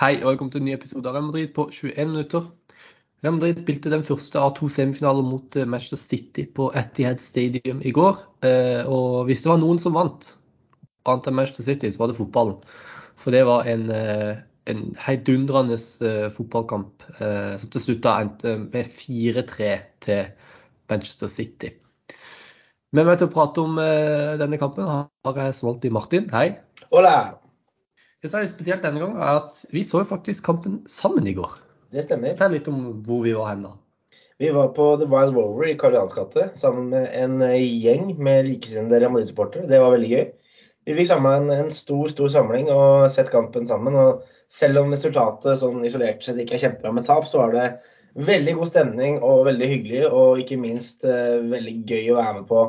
Hei og velkommen til en ny episode av Real Madrid på 21 minutter. Real Madrid spilte den første av to semifinaler mot eh, Manchester City på Etihad Stadium i går. Eh, og hvis det var noen som vant, annet enn Manchester City, så var det fotballen. For det var en, eh, en heidundrende fotballkamp som til slutt endte med 4-3 til Manchester City. Med meg til å prate om denne kampen har jeg Svolti Martin. Hei. Hola. Det som er litt spesielt denne gangen, er at vi så jo faktisk kampen sammen i går. Det stemmer. Fortell litt om hvor vi var hen da. Vi var på The Wild Rover i Karl gate sammen med en eh, gjeng med likesinnede Real Madrid-supportere. Det var veldig gøy. Vi fikk samla en, en, stor stor samling og sett kampen sammen. og Selv om resultatet sånn isolert sett ikke er kjempebra med tap, så var det veldig god stemning og veldig hyggelig. Og ikke minst eh, veldig gøy å være med på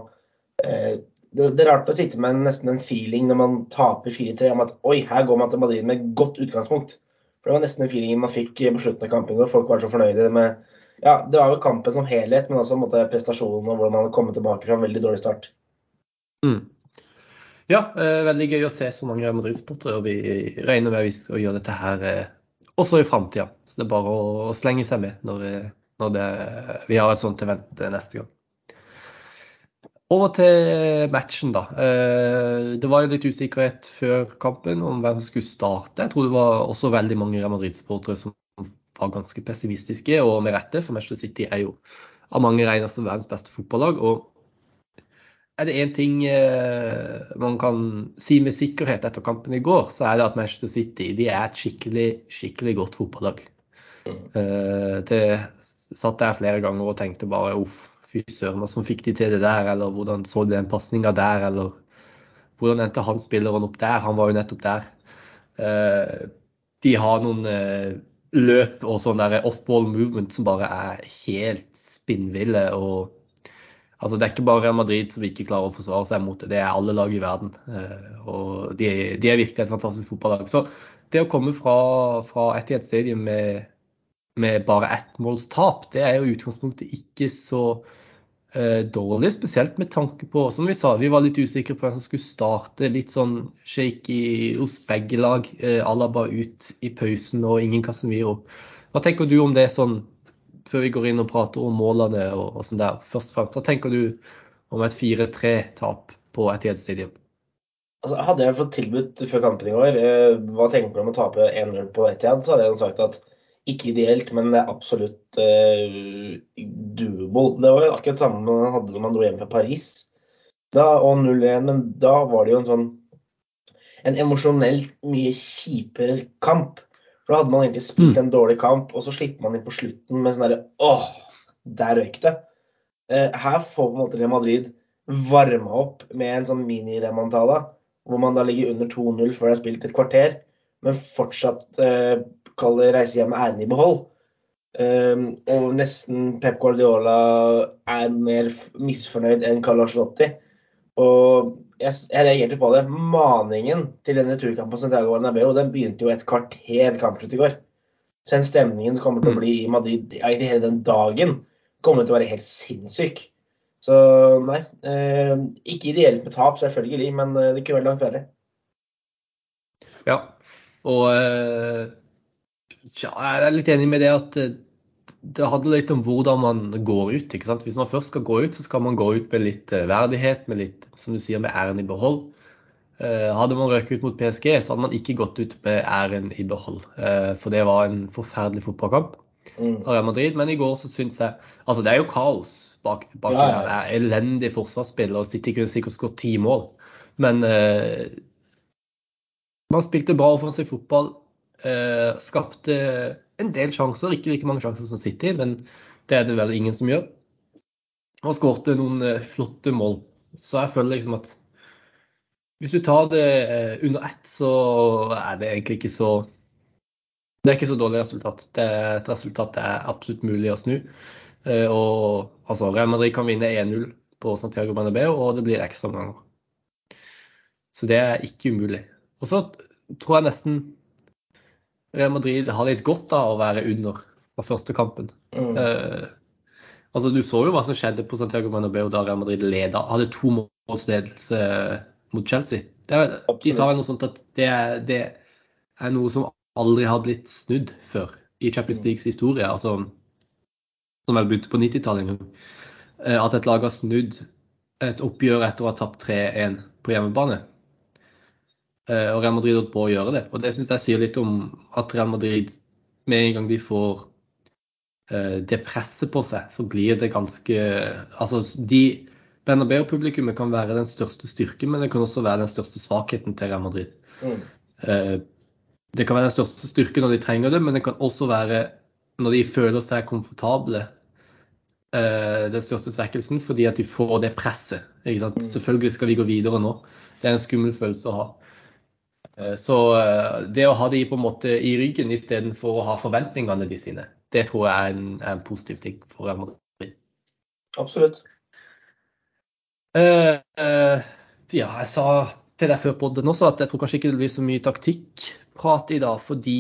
eh, det, det, er rart å sitte med nesten en feeling når man taper 4-3 om at oi, her går man til Madrid med godt utgangspunkt. For Det var nesten den feelingen man fikk på slutten av kampen hvor folk var så fornøyde med ja, Det var jo kampen som helhet, men også måte, prestasjonen og hvordan man hadde kommet tilbake fra en veldig dårlig start. Mm. Ja, eh, veldig gøy å se så mange Madrid-sportere. og Vi regner med å gjøre dette her eh, også i framtida. Så det er bare å, å, slenge seg med når, eh, når det, vi har et sånt event eh, neste gang. Over til matchen, da. Eh, det var jo litt usikkerhet før kampen om hvem som skulle starte. Jeg tror det var også veldig mange Real Madrid-supportere som var ganske pessimistiske, og med rette, for Manchester City er jo av mange regnet som verdens beste fotballag. og er det én ting eh, man kan si med sikkerhet etter kampen i går, så er det at Manchester City de er et skikkelig, skikkelig godt fotballag. Mm. Eh, det satt jeg flere ganger og tenkte bare uff, fy søren, hvordan fikk de til det der? Eller hvordan så de den pasninga der? Eller hvordan endte han spilleren opp der? Han var jo nettopp der. Uh, de har noen uh, løp og sånn der off-ball movement som bare er helt spinnville. og Altså, det er ikke bare Real Madrid som ikke klarer å forsvare seg mot det, det er alle lag i verden. Uh, og de, de, er virkelig et fantastisk fotballag. Så det å komme fra, fra Etiet Stadium med, med bare ett måls det er jo i utgangspunktet ikke så eh, dårlig, spesielt med tanke på som vi sa, vi var litt usikre på hvem som skulle starte. Litt sånn shaky hos begge lag. Eh, Alaba ut i pausen og ingen Casemiro. Hva tenker du om det sånn, før vi går inn og prater om målene og, og sånn der? Først og fremst, hva tenker du om et 4-3-tap på et Stadium? Altså, hadde jeg fått tilbudt før kampen i går eh, hva tenker du om å tape 1-0 på Etiad, så hadde jeg sagt at ikke ideelt, men det absolutt uh, doable. Det var jo akkurat samme man hadde når man dro hjem fra Paris. Da, og 0-1, men da var det jo en sånn en emosjonelt mye kjipere kamp. For da hadde man egentlig spilt mm. en dårlig kamp, og så slipper man inn på slutten med sånn derre åh, der røyk det. Uh, her får på en måte Real Madrid varma opp med en sånn mini-remontada, hvor man da ligger under 2-0 før det er spilt et kvarter, men fortsatt uh, kaller reise hjem med æren i behold. Um, og nesten Pep Guardiola er mer misfornøyd enn Carlo Arcelotti. Og jeg, jeg, reagerte på det. Maningen til den returkampen på Santiago Bernabeu den begynte jo et kvarter kampslutt i går. Så den stemningen som kommer til å bli i Madrid i hele den dagen, kommer til å være helt sinnssyk. Så nei, eh, ikke ideelt med tap, selvfølgelig, men eh, det kunne vært langt verre. Ja, og eh ja, jeg er litt enig med det at eh, det handler litt om hvordan man går ut. ikke sant? Hvis man først skal gå ut, så skal man gå ut med litt eh, verdighet, med litt, som du sier, med æren i behold. Eh, hadde man røket ut mot PSG, så hadde man ikke gått ut med æren i behold. For det var en forferdelig fotballkamp mm. av Real Madrid. Men i går så syns jeg Altså, det er jo kaos bak, bak ja, ja. det. er elendig forsvarsspill, og City kunne sikkert skåret ti mål. Men man spilte bra offensiv fotball. Eh, skapte en del sjanser, ikke like mange sjanser som City, men det er det vel ingen som gjør. Og skårte noen eh, flotte mål. Så jeg føler liksom at hvis du tar det eh, under ett, så er det egentlig ikke så Det er ikke så dårlig resultat. Det er et resultat det er absolutt mulig å snu. Og altså, Real Madrid kan vinne 1-0 på Santiago Bernabeu, og det blir ekstraomganger. Så det er ikke umulig. Og så tror jeg nesten Real Madrid har litt godt av å være under på første kampen. Mm. Uh, altså, du så jo hva som skjedde på Santiago Bernabeu da Real Madrid leda. Hadde to målsledelse mot Chelsea. Det, de sa noe sånt at det, det, er noe som aldri har blitt snudd før i Champions Leagues historie. Altså, som jeg begynte på 90-tallet en gang. Eh, at et lag har snudd et oppgjør etter å ha tapt 3-1 på hjemmebane. Eh, og Real Madrid holdt på å gjøre det. Og det syns jeg sier litt om at Real Madrid med en gang de får eh, det presset på seg, så blir det ganske Altså, de Bernabeu-publikummet kan være den største styrken, men det kan også være den største svakheten til Real Madrid. Mm. Det kan være den største styrken når de trenger det, men det kan også være når de føler seg komfortable, eh, den største svekkelsen, fordi at de får det presset. Mm. Selvfølgelig skal vi gå videre nå. Det er en skummel følelse å ha. Eh, så eh, det å ha de på en måte i ryggen istedenfor å ha forventningene de sine, det tror jeg er en, er en positiv ting for Real Madrid. Absolutt. Uh, uh, ja, jeg sa til deg før på det også at jeg tror kanskje ikke det blir så mye taktikkprat i dag, fordi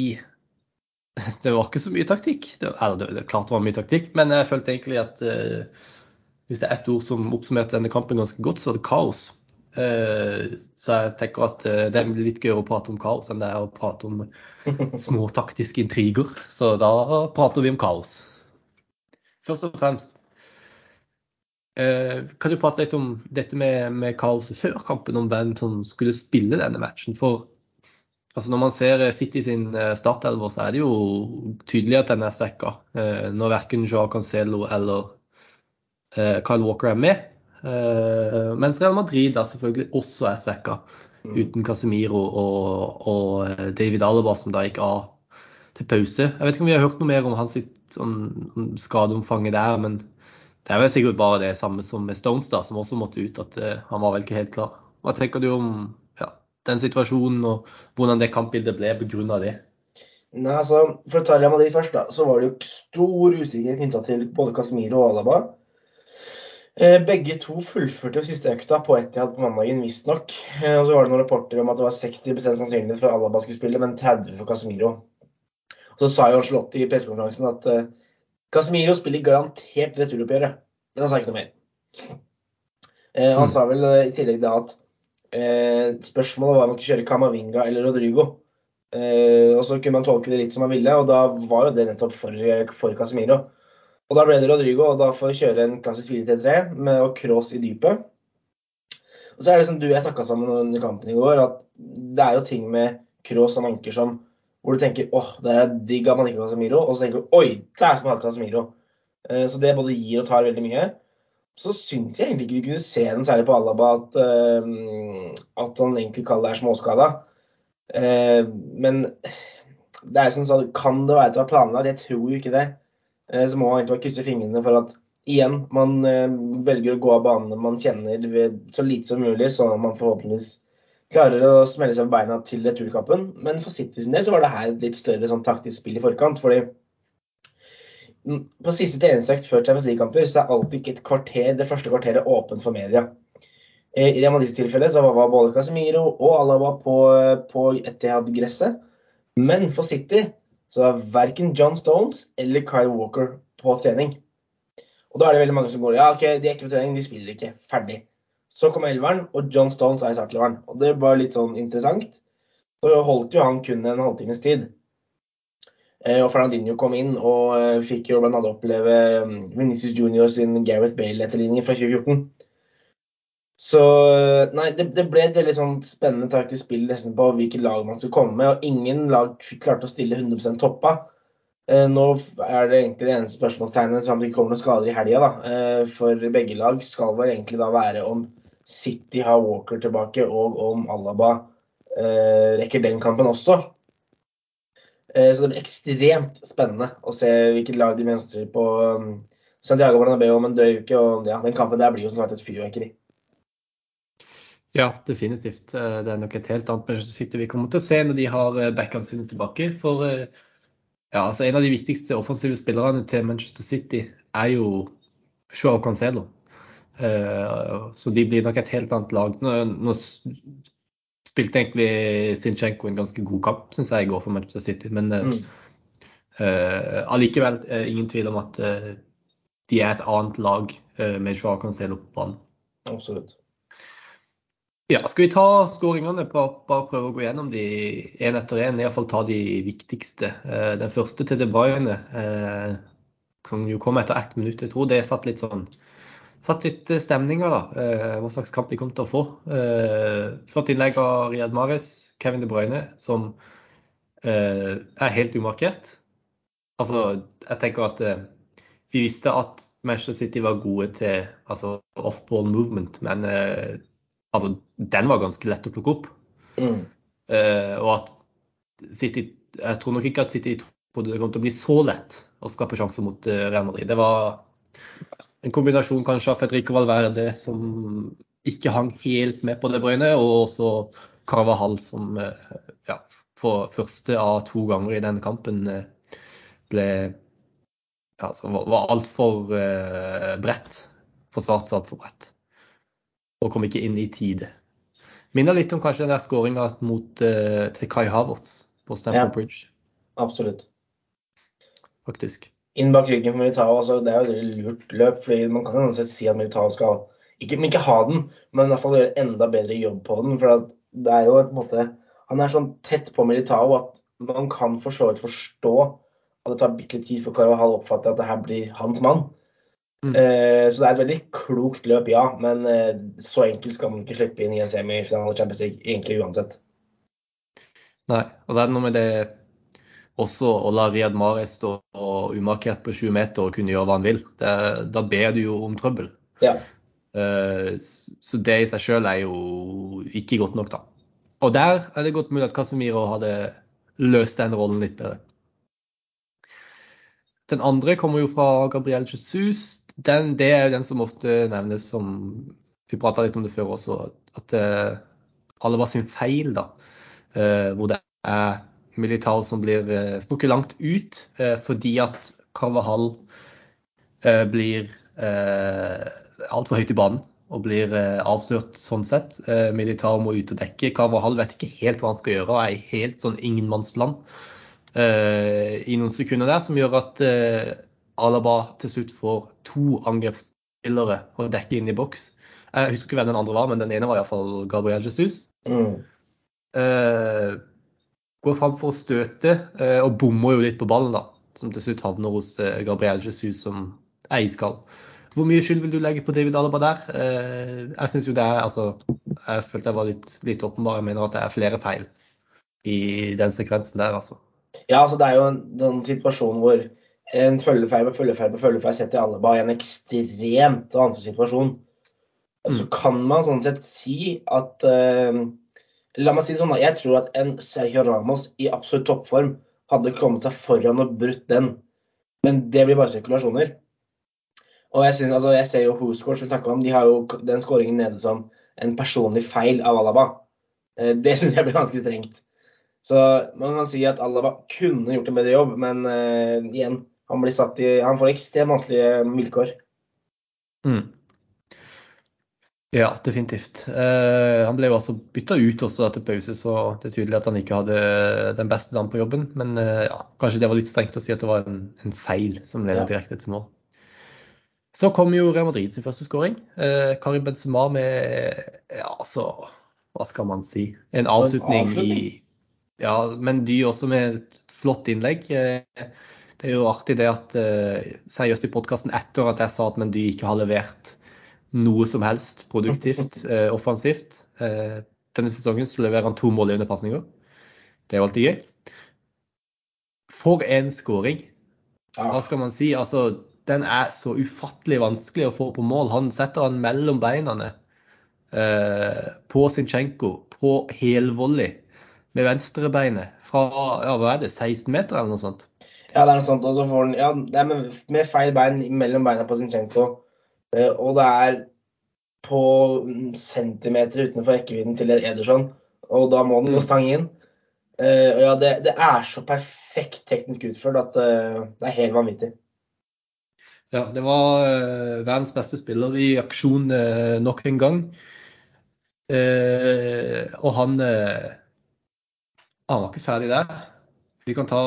det var ikke så mye taktikk. Det, eller, det, det, klart det var mye taktikk, men jeg følte egentlig at uh, hvis det er ett ord som oppsummerte denne kampen ganske godt, så var det kaos. Uh, så jeg tenker at uh, det blir litt gøyere å prate om kaos enn det er å prate om små taktiske intriger. Så da prater vi om kaos. Først og fremst kan du prate litt om dette med, med kaoset før kampen, om hvem som skulle spille denne matchen? For Altså Når man ser eh, City sin eh, startelver, så er det jo tydelig at den er svekka. Eh, når verken Joa Cancelo eller Kyle Walker er med. Mens Real Madrid da selvfølgelig også er svekka, mm. uten Casemiro og, og, David Alaba, som da gikk av til pause. Jeg vet ikke om vi har hørt noe mer om hans sånn, skadeomfanget der, men det er vel sikkert bare det samme som med Stones, da, som også måtte ut, at uh, han var vel ikke helt klar. Hva tenker du om den situasjonen, og hvordan det kampbildet ble pga. det? Nei, altså, For å ta Real Madrid først, da, så var det jo stor usikkerhet knytta til både Casemiro og Alaba. Eh, begge to fullførte jo siste økta på Etihad på mandagen, visstnok. Eh, og så var det noen rapporter om at det var 60 sannsynlighet for at Alaba skulle spille, men 30 for Casemiro. Og så sa jo Ancelotti i pressekonferansen at uh, Casemiro spiller garantert returoppgjøret, men han sa ikke noe mer. Uh, han mm. sa vel uh, i tillegg da at Eh, spørsmålet var om man skulle kjøre Camavinga eller Rodrigo. Eh, og så kunne man tolke det litt som man ville, og da var jo det nettopp for, for Casemiro. Og da ble det Rodrigo, og da får vi kjøre en klassisk 4-3-3 med å cross i dypet. Og så er det som du jeg snakka sammen under kampen i går, at det er jo ting med cross og anker som hvor du tenker åh, det er digg at man ikke har Casemiro, og så tenker du oi, det er som å ha Casemiro. Eh, så det både gir og tar veldig mye så syns jeg egentlig ikke du kunne se den særlig på Alaba at, uh, at han egentlig kaller det er småskada. Uh, men det er som sagt, kan det være at det var planlagt? Jeg tror jo ikke det. Uh, så må man egentlig bare krysse fingrene for at igjen, man velger å gå av banene man kjenner så lite som mulig, sånn at man forhåpentligvis klarer å smelle seg på beina til returkampen. Men for City sin del så var det her et litt større sånn taktisk spill i forkant. fordi på siste treningsøkt før Champions League-kamper så er alltid ikke et kvarter, det første kvarteret åpent for media. I Real Madrid-tilfellet så var både Casemiro og Alaba på, på Etihad-gresset. Men for City så det er verken John Stones eller Kyle Walker på trening. Og da er det veldig mange som går ja, ok, de er ikke på trening, de spiller ikke. Ferdig. Så kom elveren, og John Stones er i startelveren. Og det var litt sånn interessant. Så holdt jo han kun en halvtimes tid. Eh, og Fernandinho kom inn og eh, fikk jo bl.a. oppleve mm, Venezia Junior sin Gareth Bale-etterligning fra 2014. Så eh, nei, det, det, ble et veldig sånn spennende taktisk spill nesten på hvilke lag man skulle komme med. Og ingen lag klarte å stille 100% toppa. Nå er det egentlig det eneste spørsmålstegnet som det ikke kommer noen skader i helga. For begge lag skal vel egentlig da være om City har Walker tilbake, og om Alaba rekker den kampen også. Eh, så det blir ekstremt spennende å se hvilket lag de mønstrer på um, Santiago Bernabeu om en drøy uke. Og ja, den kampen der blir jo som sagt et fyrverkeri. Ja, definitivt. Eh, det er nok et helt annet Manchester City vi kommer til å se når de har eh, backene sine tilbake. For ja, altså en av de viktigste offensive spillerne til Manchester City er jo Joao Cancelo. Så de blir nok et helt annet lag. Nå, spilte egentlig Sinchenko en ganske god kamp, syns jeg, i går for Manchester City. Men eh, mm. uh, allikevel uh, ingen tvil om at uh, de er et annet lag med Joao Cancelo på banen. Absolutt. Ja, skal vi ta skåringene? Bare prøve å gå gjennom de én etter én. Iallfall ta de viktigste. Eh, den første til De Bruyne, eh, som jo kom etter ett minutt. Jeg tror det satt litt sånn satt litt stemninger, da. Hva slags kamp de kom til å få. Flott innlegg av Riyad Mahrez, Kevin De Bruyne, som er helt umarkert. Altså, jeg tenker at vi visste at Manchester City var gode til altså, off-ball movement, men altså, den var ganske lett å plukke opp. Mm. Uh, og at City Jeg tror nok ikke at City trodde det kom til å bli så lett å skape sjanser mot uh, Real Madrid. Det var en kombinasjon kanskje av Fedrico Valverde som ikke hang helt med på det brøynet, og også Carvahall som uh, ja, for første av to ganger i denne kampen ble ja, altså, var altfor bredt. Forsvart seg altfor bredt og kom ikke inn i tide. Minner litt om kanskje den der skåringa uh, til Kai Havertz på Stamford ja, Bridge. Absolutt. Faktisk. Inn bak ryggen for Militao, altså, det er jo et lurt løp. fordi Man kan uansett si at Militao skal ikke, ikke ha den, men i hvert fall gjøre enda bedre jobb på den. for det er jo et måte, Han er sånn tett på Militao at man kan for så vidt forstå at det tar bitte litt tid for Carvahall å oppfatte at det her blir hans mann. Mm. Eh, så det er et veldig klokt løp, ja. Men eh, så enkelt skal man ikke slippe inn i en semifinale Champions League, egentlig uansett. Nei, og det er noe med det også å la Riyad Mahrez stå umarkert på 20 meter og kunne gjøre hva han vil. Det, da ber du jo om trøbbel. Ja. Eh, så det i seg sjøl er jo ikke godt nok, da. Og der er det godt mulig at Casemiro hadde løst den rollen litt bedre. Den andre kommer jo fra Gabriel Jesus den, det er jo den som ofte nevnes som Vi prata litt om det før også, at uh, alle var sin feil, da. Uh, hvor det er militær som blir uh, strukket langt ut fordi at Carvahall blir uh, altfor høyt i banen og blir avslørt sånn sett. militær må ut og dekke. Carvahall vet ikke helt hva han skal gjøre og er i helt sånn ingenmannsland i noen sekunder der, som gjør at Alaba til slutt får to angrepsspillere å dekke inn i boks. Jeg husker ikke hvem den andre var, men den ene var iallfall Gabriel Jesus. Mm. Uh, går fram for å støte uh, og bommer jo litt på ballen, da. Som til slutt havner hos uh, Gabriel Jesus som er iskald. Hvor mye skyld vil du legge på David Alaba der? jeg syns jo det er altså, Jeg følte jeg var litt, litt åpenbar. Jeg mener at det er flere feil i den sekvensen der, altså. Ja, altså det er jo en, en situasjon hvor en følgefeil på følgefeil på følgefeil setter Alaba i en ekstremt vanskelig situasjon. Mm. Så kan man sånn sett si at uh, La meg si det sånn, da. jeg tror at en Sergio Ramos i absolutt toppform hadde kommet seg foran og brutt den. Men det blir bare spekulasjoner. Og jeg, synes, altså, jeg ser jo Whoscore som vi snakka om, de har jo den skåringen nede som en personlig feil av Alaba. Uh, det syns jeg blir ganske strengt. Så man kan si at Alaba kunne gjort en bedre jobb, men uh, igjen, han, i, han får ekstremt vanskelige vilkår. Mm. Ja, definitivt. Eh, han ble jo altså bytta ut også etter pause, så det er tydelig at han ikke hadde den beste dagen på jobben. Men eh, ja, kanskje det var litt strengt å si at det var en, en feil som ledet ja. direkte til mål. Så kom jo Real Madrid sin første skåring. Eh, Karim Benzema med ja, altså, hva skal man si? En avslutning, i Ja, men Dy også med et flott innlegg. Uh, det er jo artig det at uh, seriøst i podkasten etter at jeg sa at Mendy ikke har levert noe som helst produktivt, uh, offensivt. Uh, denne sesongen så leverer han to mål pasninger. Det er jo alltid gøy. For en skåring. Hva skal man si? Altså, den er så ufattelig vanskelig å få på mål. Han setter han mellom beina på Sinchenko, på helvolley med venstrebeinet fra ja, hva er det, 16 meter eller noe sånt. Ja, det er noe sånt. Og så får han Ja, det er med, med feil bein mellom beina på Zinchenko. Uh, og det er på centimeter utenfor rekkevidden til Ederson. Og da må den gå stange stang inn. Uh, og ja, det, det, er så perfekt teknisk utført at uh, det er helt vanvittig. Ja, det var verdens beste spiller i aksjon nok en gang. og han Han var ikke ferdig der. Vi kan ta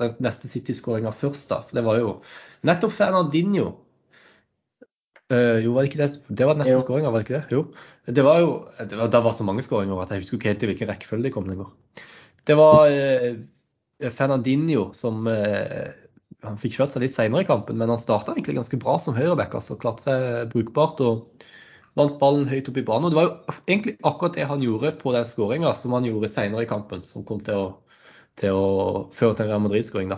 den neste City-skåringa først, da. For det var jo nettopp Fernandinho Uh, jo, var det ikke det? Det var den neste skåringa, var det ikke det? Jo. Det var jo det var, det var så mange skåringer at jeg husker ikke helt i hvilken rekkefølge de kom lenger. Det var uh, Fernandinho som uh, Han fikk kjørt seg litt senere i kampen, men han starta egentlig ganske bra som høyreback. altså Klarte seg brukbart og vant ballen høyt opp i banen. Og det var jo egentlig akkurat det han gjorde på den skåringa som han gjorde senere i kampen, som kom til å, til å føre til en Real Madrid-skåring.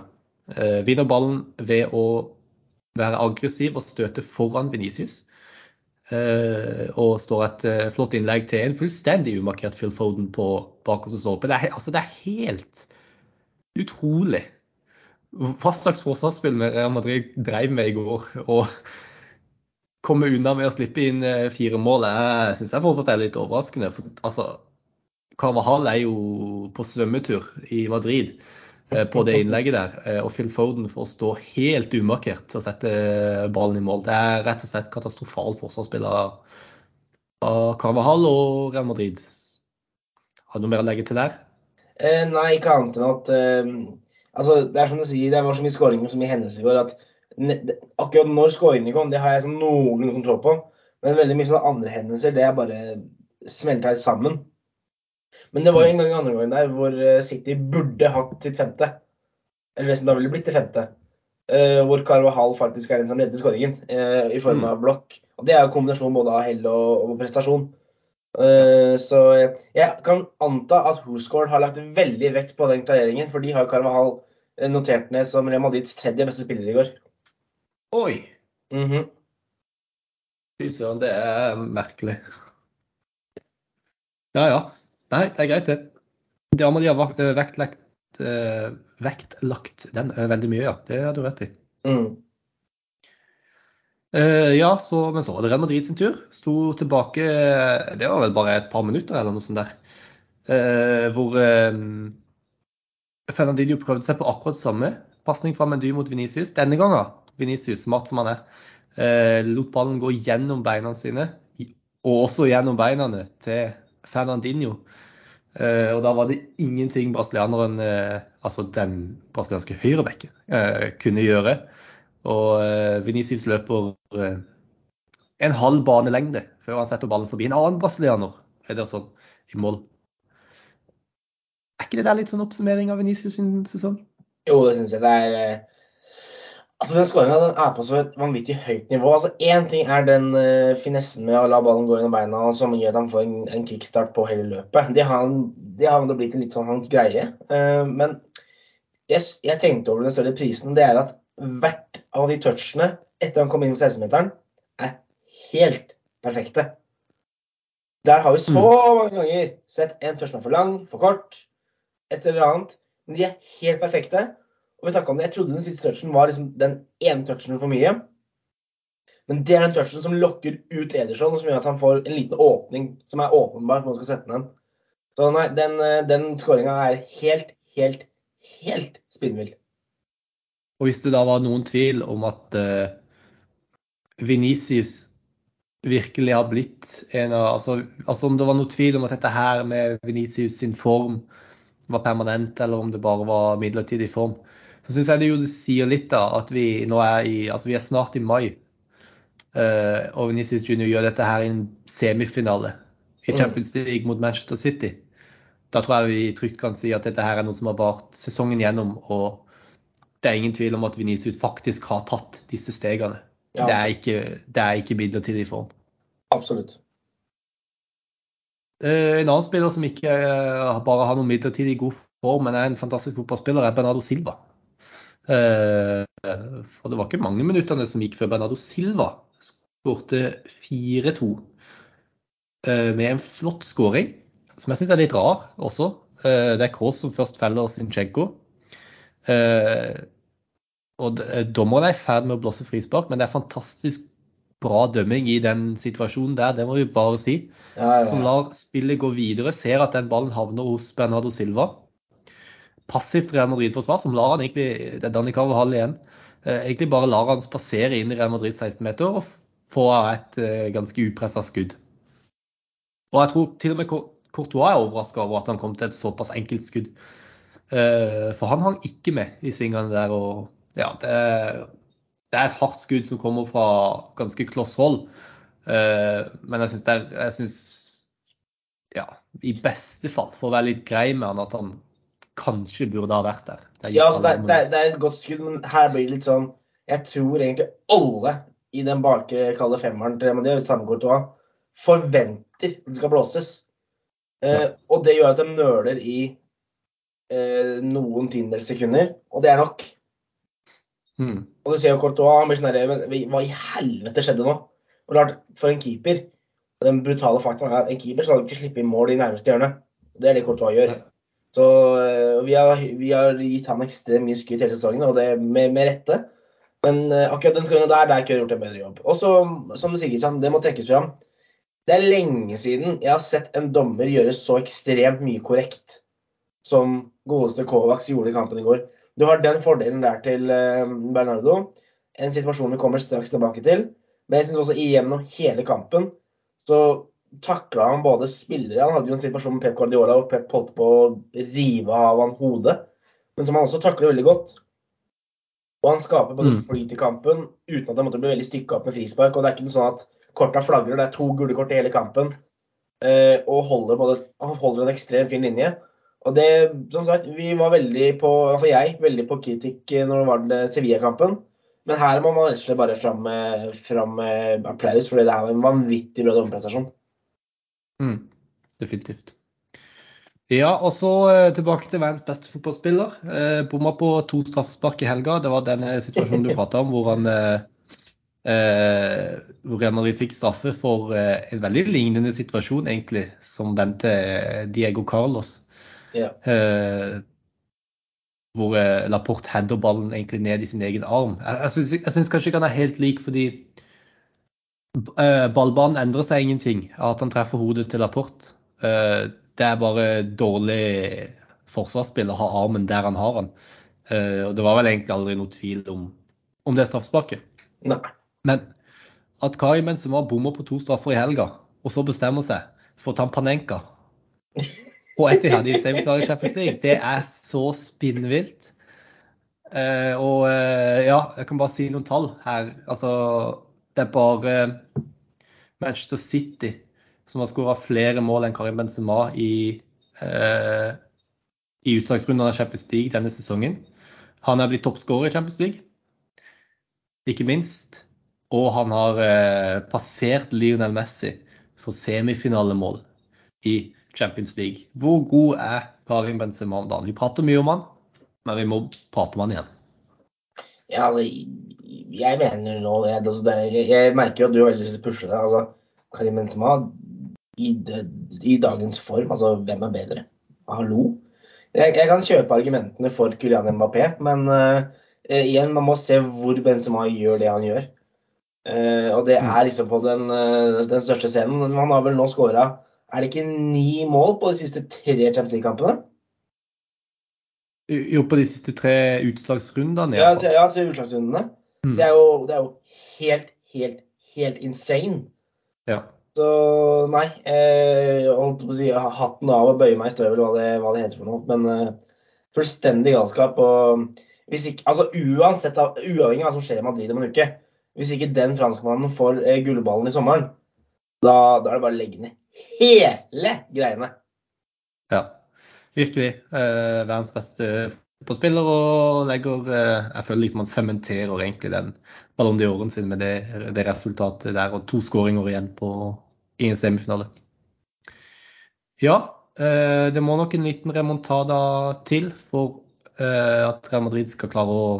Uh, vinner ballen ved å være aggressiv og støte foran Venicius. Eh, og står et eh, flott innlegg til en fullstendig umarkert Phil Foden på bakerste stolpe. Det, er altså, det er helt utrolig hva slags forsvarsspill Real Madrid drev med i går. Og komme unna med å slippe inn eh, fire mål, jeg syns jeg fortsatt er litt overraskende. For, altså, Carvajal er jo på svømmetur i Madrid eh, på det innlegget der. eh, Og Phil Foden får stå helt umarkert og sette ballen i mål. Det er rett og slett katastrofalt forsvarsspill av av Carvajal og Real Madrid. Har du noe mer å legge til der? Eh, nei, ikke annet enn at eh, altså, Det er som du sier, det var så mye skåringer og så mye hendelser i går at akkurat når skåringene kom, det har jeg sånn noenlunde kontroll på. Men veldig mye sånne andre hendelser, det er bare smelta sammen. Men det var jo en gang andre gangen der hvor eh, City burde hatt sitt femte. Eller som da ville blitt det femte. Uh, hvor Carvahal faktisk er den som redder skåringen uh, i form Mm. av blokk. Og Det er jo kombinasjon både av hell og, og prestasjon. Uh, så jeg, jeg kan anta at Whoscore har lagt veldig vekt på den klareringen, for de har Carvahal notert ned som Real Madrids tredje beste spiller i går. Oi! Mhm. Fy søren, det er merkelig. Ja ja. Nei, det er greit, det. Ja, men de har eh, vektlagt, eh, vektlagt den eh, veldig mye, ja. Det har du rett i. Mm. Uh, ja, så, men så var det Real Madrid sin tur. Sto tilbake Det var vel bare et par minutter eller noe sånt der. Uh, hvor eh, Fernandinho prøvde seg på akkurat samme. Pasning fra Mendy mot Venicius. Denne gangen, Venicius, smart som han er, uh, lot ballen gå gjennom beina sine. Og også gjennom beina til Fernandinho. Eh, og da var det ingenting brasilianeren, eh, altså den brasilianske høyrebekken, eh, kunne gjøre. Og uh, Venicius løper eh, en halv banelengde før han setter ballen forbi en annen brasilianer Ederson i mål. Er ikke det der litt sånn oppsummering av Venicius sin sesong? Jo, det syns jeg. Det er eh, Altså, Den skåringa er på så et vanvittig høyt nivå. Altså, Én ting er den uh, finessen med å la ballen gå gjennom beina som gjør at han får en, en kickstart på hele løpet. Det har det har blitt en litt sånn hans greie. Uh, men jeg, jeg tenkte over den større prisen. Det er at hvert av de touchene etter han kom inn på 16-meteren, er helt perfekte. Der har vi så mange ganger sett en touch som er for lang, for kort, et eller annet. Men de er helt perfekte. Og vi om det, Jeg trodde den siste touchen var liksom den ene touchen for mye. Men det er den touchen som lokker ut Ederson, og som gjør at han får en liten åpning som er åpenbart når man skal sette den. Så nei, den, eh, den skåringa er helt, helt, helt spinnvill. Og hvis det da var noen tvil om at uh, Venicius virkelig har blitt en av altså, altså om det var noe tvil om at dette her med Venicius sin form var permanent, eller om det bare var midlertidig form, så syns jeg det jo sier litt da at vi nå er i altså vi er snart i mai. Uh, og Venezia Junior gjør dette her i en semifinale i Mm. Champions League mot Manchester City. Da tror jeg vi trygt kan si at dette her er noe som har vart sesongen gjennom. og det er ingen tvil om at Venezia faktisk har tatt disse stegene. Ja. Det, er ikke, det er ikke midlertidig form. Absolutt. Uh, En annen spiller som ikke uh, bare har noen midlertidig god form, men er en fantastisk fotballspiller, er Bernardo Silva. Eh, For det var ikke mange minuttene som gikk før Bernardo Silva skårte 4-2 eh, med en flott skåring, som jeg syns er litt rar også. Eh, Det er Kaas som først feller Zinchenko. Og dommeren er i ferd med å blåse frispark, men det er fantastisk bra dømming i den situasjonen der, det må vi bare si Ja, ja, som lar spillet gå videre, ser at den ballen havner hos Bernardo Silva. Passivt Real Madrid-forsvar, som lar han egentlig Det er Danny Carvajal igjen. eh, Egentlig bare lar han spasere inn i Real Madrid 16-meter og få et eh, ganske upressa skudd. Og jeg tror til og med Courtois er overraska over at han kom til et såpass enkelt skudd. Eh, For han hang ikke med i svingene der. og ja, det, er et hardt skudd som kommer fra ganske kloss hold. Men jeg syns, jeg syns ja, i beste fall, for å være litt grei med han, at han kanskje burde ha vært der. Ja, altså, det, er, det, er, et godt skudd, men her blir det litt sånn Jeg tror egentlig alle i den bakre kalde femmeren til Real samme Courtois, forventer at det skal blåses. Uh, og det gjør at de nøler i eh, noen tiendedels sekunder, og det er nok. Mm. Og du ser jo Courtois, han blir sånn Hva i helvete skjedde nå? Og klart, For en keeper Den brutale faktoren er en keeper skal ikke slippe inn mål i nærmeste hjørne. Det er det Courtois gjør. Så uh, vi, har, vi, har, gitt han ekstremt mye skryt hele sesongen, og det med, med rette. Men uh, akkurat den skåringa der, der kunne jeg gjort en bedre jobb. Og så, som du sier, det må trekkes fram. Det er lenge siden jeg har sett en dommer gjøre så ekstremt mye korrekt som godeste Kovacs gjorde i kampen i går. Du har den fordelen der til eh, Bernardo. En situasjon vi kommer straks tilbake til. Men jeg syns også igjennom hele kampen så takla han både spillere Han hadde jo en situasjon med Pep Guardiola og Pep holdt på å rive av han hodet. Men som han også takler veldig godt. Og han skaper både mm. flyt i kampen uten at han måtte bli veldig stykka opp med frispark. Og det er ikke noe sånn at korta flagrer. Det er to gule kort i hele kampen. Eh, og holder, både, holder en ekstremt fin linje. Og det, som sagt, vi var veldig på, altså jeg, veldig på kritikk når det var den Sevilla-kampen. Men her må man rett og slett bare fram med, fram med applaus, fordi det er en vanvittig bra dommerprestasjon. Mm, definitivt. Ja, og så eh, tilbake til verdens beste fotballspiller. Eh, Bomma på to straffespark i helga. Det var den situasjonen du prata om, hvor han eh, Eh, hvor Real fikk straffe for eh, en veldig lignende situasjon egentlig som den til Diego Carlos. Ja. Eh, hvor eh, Laporte header ballen egentlig ned i sin egen arm. Jeg, jeg syns kanskje ikke han er helt lik, fordi eh, ballbanen endrer seg ingenting at han treffer hodet til Laporte. Eh, det er bare dårlig forsvarsspill å ha armen der han har den. og det var vel egentlig aldri noe tvil om, om det straffesparket. Men at Kari Benzema bommer på to straffer i helga, og så bestemmer seg for å ta en Panenka og Etihad i semifinale i Champions League, det er så spinnvilt. Eh, og eh, ja, jeg kan bare si noen tall her. Altså, det er bare Manchester City som har skåra flere mål enn Karim Benzema i, eh, i utslagsrunden av Champions League denne sesongen. Han er blitt toppskårer i Champions League. Ikke minst. Og han har eh, passert Lionel Messi for semifinalemål i Champions League. Hvor god er Karim Benzema om dagen? Vi prater mye om han, men vi må prate om han igjen. Ja, altså, jeg mener nå jeg, altså, jeg merker at du har veldig lyst til å pushe det. Altså, Karim Benzema i, i, dagens form, altså hvem er bedre? Hallo? Jeg, jeg kan kjøpe argumentene for Kylian Mbappé, men uh, igjen, man må se hvor Benzema gjør det han gjør. Uh, og det mm. er liksom på den, uh, den største scenen. Han har vel nå skåra Er det ikke ni mål på de siste tre Champions League-kampene? Jo, på de siste tre utslagsrundene? Ja, ja, tre utslagsrundene. Mm. Det, er jo, det, er jo, helt, helt, helt insane. Ja. Så nei, jeg holdt på å si hatten av og bøye meg i støvet, hva, hva, det heter for noe. Men eh, fullstendig galskap. og hvis ikke, altså uansett, Uavhengig av hva som skjer i Madrid om en uke, hvis ikke den franskmannen får eh, gullballen i sommeren, da, da, er det bare å legge ned hele greiene. Ja, virkelig. Eh, verdens beste fotballspiller og legger eh, Jeg føler liksom han sementerer egentlig den Ballon d'Oren sin med det, det, resultatet der, og to skåringer igjen på, i en semifinale. Ja, eh, det må nok en liten remontada til for eh, at Real Madrid skal klare å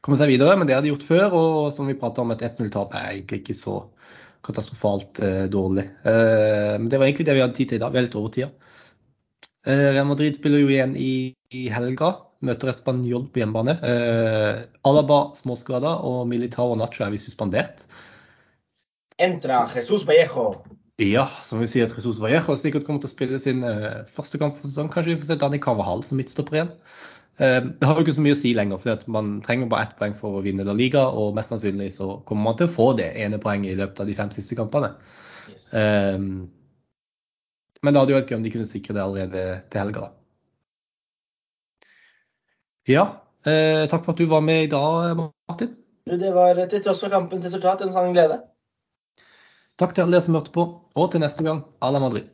komme seg videre. Men det har de gjort før, og som vi prata om, et 1-0-tap er egentlig ikke så katastrofalt dårlig. Men det var egentlig det vi hadde tid til i dag. Vi er litt over tida. Eh, Real Madrid spiller jo igjen i, i helga. Møter Español på hjemmebane. Eh, Alaba småskada, og Militao og Nacho er vi suspendert. Entra Jesus Vallejo. Ja, som vi sier at Jesus Vallejo sikkert kommer til å spille sin uh, første kamp for sesongen. Kanskje vi får se Dani Carvahal som midtstopper igjen. Eh, det har jo ikke så mye å si lenger, for man trenger bare ett poeng for å vinne La Liga. Og mest sannsynlig så kommer man til å få det ene poenget i løpet av de fem siste kampene. Yes. Um, men det hadde jo vært gøy om de kunne sikre det allerede til helga, da. Ja. Eh, takk for at du var med i dag, Martin. Det var til tross for kampens resultat en sann glede. Takk til alle dere som hørte på, og til neste gang, à la Madrid.